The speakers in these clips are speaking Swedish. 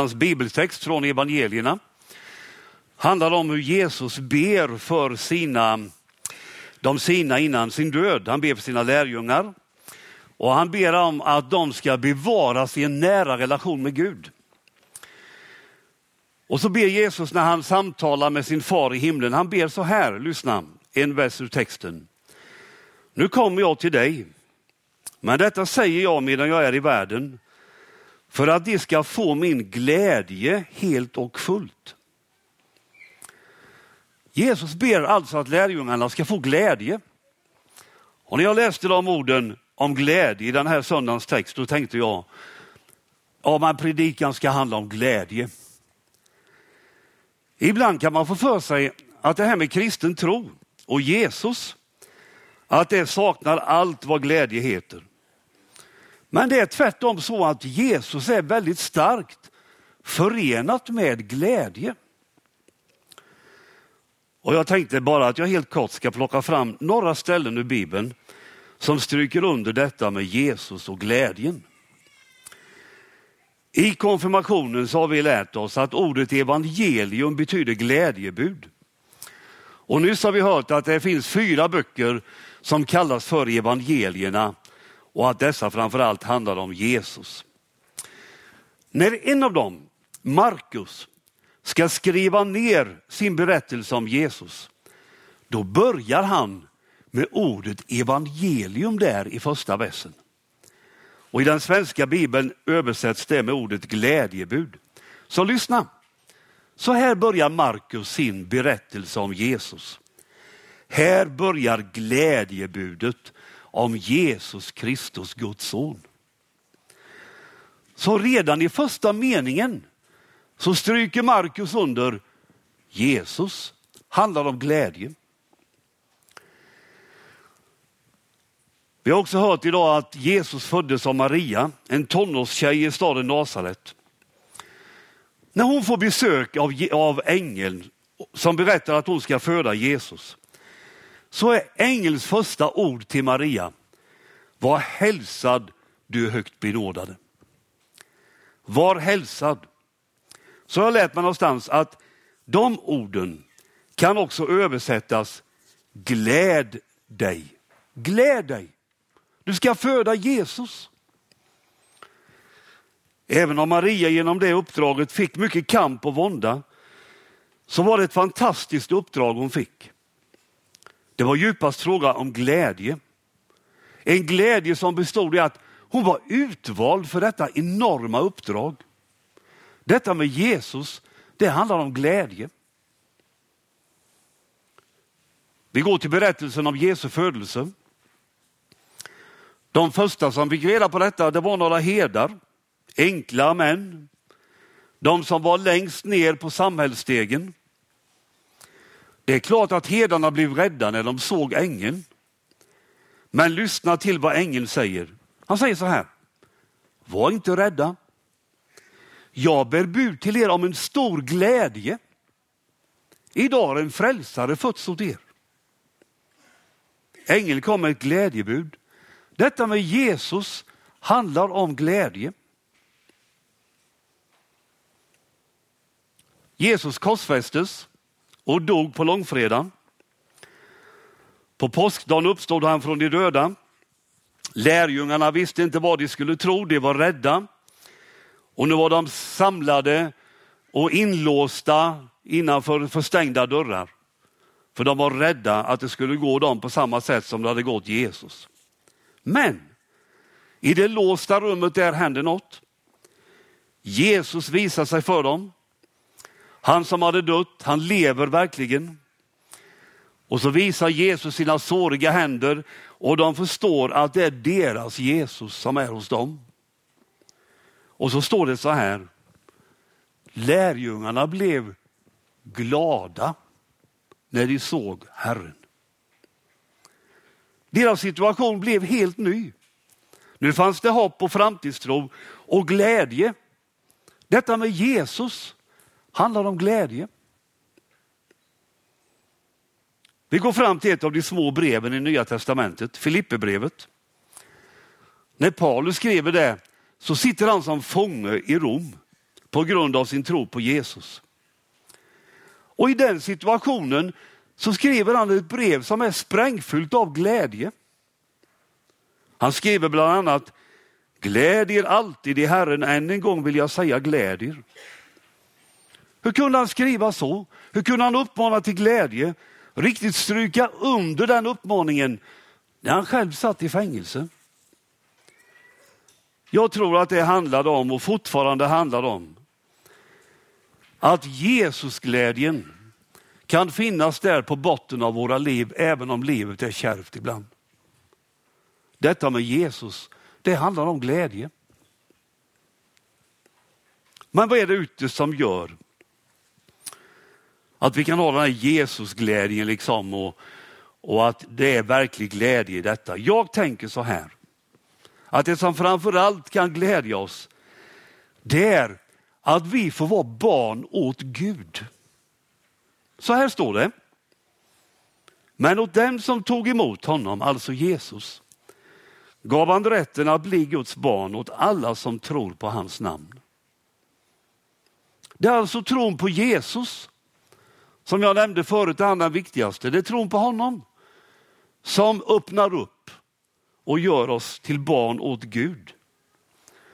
Hans bibeltext från evangelierna handlar om hur Jesus ber för sina, de sina innan sin död. Han ber för sina lärjungar och han ber om att de ska bevaras i en nära relation med Gud. Och så ber Jesus när han samtalar med sin far i himlen, han ber så här, lyssna, en vers ur texten. Nu kommer jag till dig, men detta säger jag medan jag är i världen, för att de ska få min glädje helt och fullt. Jesus ber alltså att lärjungarna ska få glädje. Och när jag läste de orden om glädje i den här söndagens text, då tänkte jag, ja men predikan ska handla om glädje. Ibland kan man få för sig att det här med kristen tro och Jesus, att det saknar allt vad glädje heter. Men det är tvärtom så att Jesus är väldigt starkt förenat med glädje. Och jag tänkte bara att jag helt kort ska plocka fram några ställen ur Bibeln som stryker under detta med Jesus och glädjen. I konfirmationen så har vi lärt oss att ordet evangelium betyder glädjebud. Och nyss har vi hört att det finns fyra böcker som kallas för evangelierna och att dessa framförallt handlar om Jesus. När en av dem, Markus, ska skriva ner sin berättelse om Jesus, då börjar han med ordet evangelium där i första versen. Och I den svenska bibeln översätts det med ordet glädjebud. Så lyssna. Så här börjar Markus sin berättelse om Jesus. Här börjar glädjebudet om Jesus Kristus, Guds son. Så redan i första meningen så stryker Markus under Jesus handlar om glädje. Vi har också hört idag att Jesus föddes av Maria, en tonårstjej i staden Nasaret. När hon får besök av, av ängeln som berättar att hon ska föda Jesus, så är ängelns första ord till Maria, var hälsad du högt benådade. Var hälsad. Så jag lärt mig någonstans att de orden kan också översättas gläd dig. Gläd dig. Du ska föda Jesus. Även om Maria genom det uppdraget fick mycket kamp och vånda, så var det ett fantastiskt uppdrag hon fick. Det var djupast fråga om glädje. En glädje som bestod i att hon var utvald för detta enorma uppdrag. Detta med Jesus, det handlar om glädje. Vi går till berättelsen om Jesu födelse. De första som fick reda på detta, det var några herdar, enkla män. De som var längst ner på samhällsstegen. Det är klart att herdarna blev rädda när de såg ängeln. Men lyssna till vad ängeln säger. Han säger så här. Var inte rädda. Jag bär bud till er om en stor glädje. Idag har en frälsare fötts åt er. Ängeln kom med ett glädjebud. Detta med Jesus handlar om glädje. Jesus korsfästes och dog på långfredagen. På påskdagen uppstod han från de döda. Lärjungarna visste inte vad de skulle tro, de var rädda. Och nu var de samlade och inlåsta innanför förstängda dörrar. För de var rädda att det skulle gå dem på samma sätt som det hade gått Jesus. Men i det låsta rummet där hände något. Jesus visar sig för dem. Han som hade dött, han lever verkligen. Och så visar Jesus sina såriga händer och de förstår att det är deras Jesus som är hos dem. Och så står det så här. Lärjungarna blev glada när de såg Herren. Deras situation blev helt ny. Nu fanns det hopp och framtidstro och glädje. Detta med Jesus handlar om glädje. Vi går fram till ett av de små breven i Nya Testamentet, Filipperbrevet. När Paulus skriver det så sitter han som fånge i Rom på grund av sin tro på Jesus. Och i den situationen så skriver han ett brev som är sprängfyllt av glädje. Han skriver bland annat, gläd er alltid i Herren, än en gång vill jag säga gläd er. Hur kunde han skriva så? Hur kunde han uppmana till glädje? Riktigt stryka under den uppmaningen när han själv satt i fängelse. Jag tror att det handlade om och fortfarande handlar om att Jesusglädjen kan finnas där på botten av våra liv även om livet är kärvt ibland. Detta med Jesus, det handlar om glädje. Men vad är det ytterst som gör att vi kan ha den här Jesusglädjen liksom och, och att det är verklig glädje i detta? Jag tänker så här, att det som framförallt kan glädja oss, det är att vi får vara barn åt Gud. Så här står det. Men åt dem som tog emot honom, alltså Jesus, gav han rätten att bli Guds barn åt alla som tror på hans namn. Det är alltså tron på Jesus, som jag nämnde förut, det allra viktigaste. Det är tron på honom som öppnar upp och gör oss till barn åt Gud.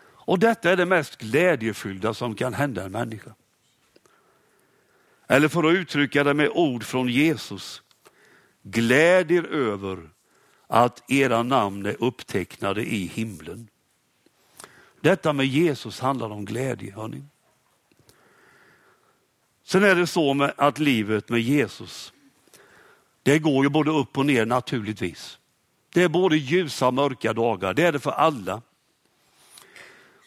Och detta är det mest glädjefyllda som kan hända en människa. Eller för att uttrycka det med ord från Jesus. Gläd er över att era namn är upptecknade i himlen. Detta med Jesus handlar om glädje. Hörni. Sen är det så med att livet med Jesus, det går ju både upp och ner naturligtvis. Det är både ljusa och mörka dagar, det är det för alla.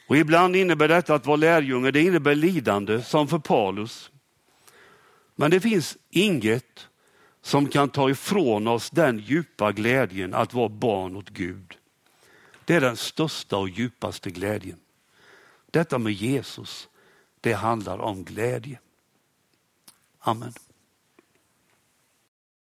Och ibland innebär detta att vara lärjunge, det innebär lidande som för Paulus. Men det finns inget som kan ta ifrån oss den djupa glädjen att vara barn åt Gud. Det är den största och djupaste glädjen. Detta med Jesus, det handlar om glädje. Amen.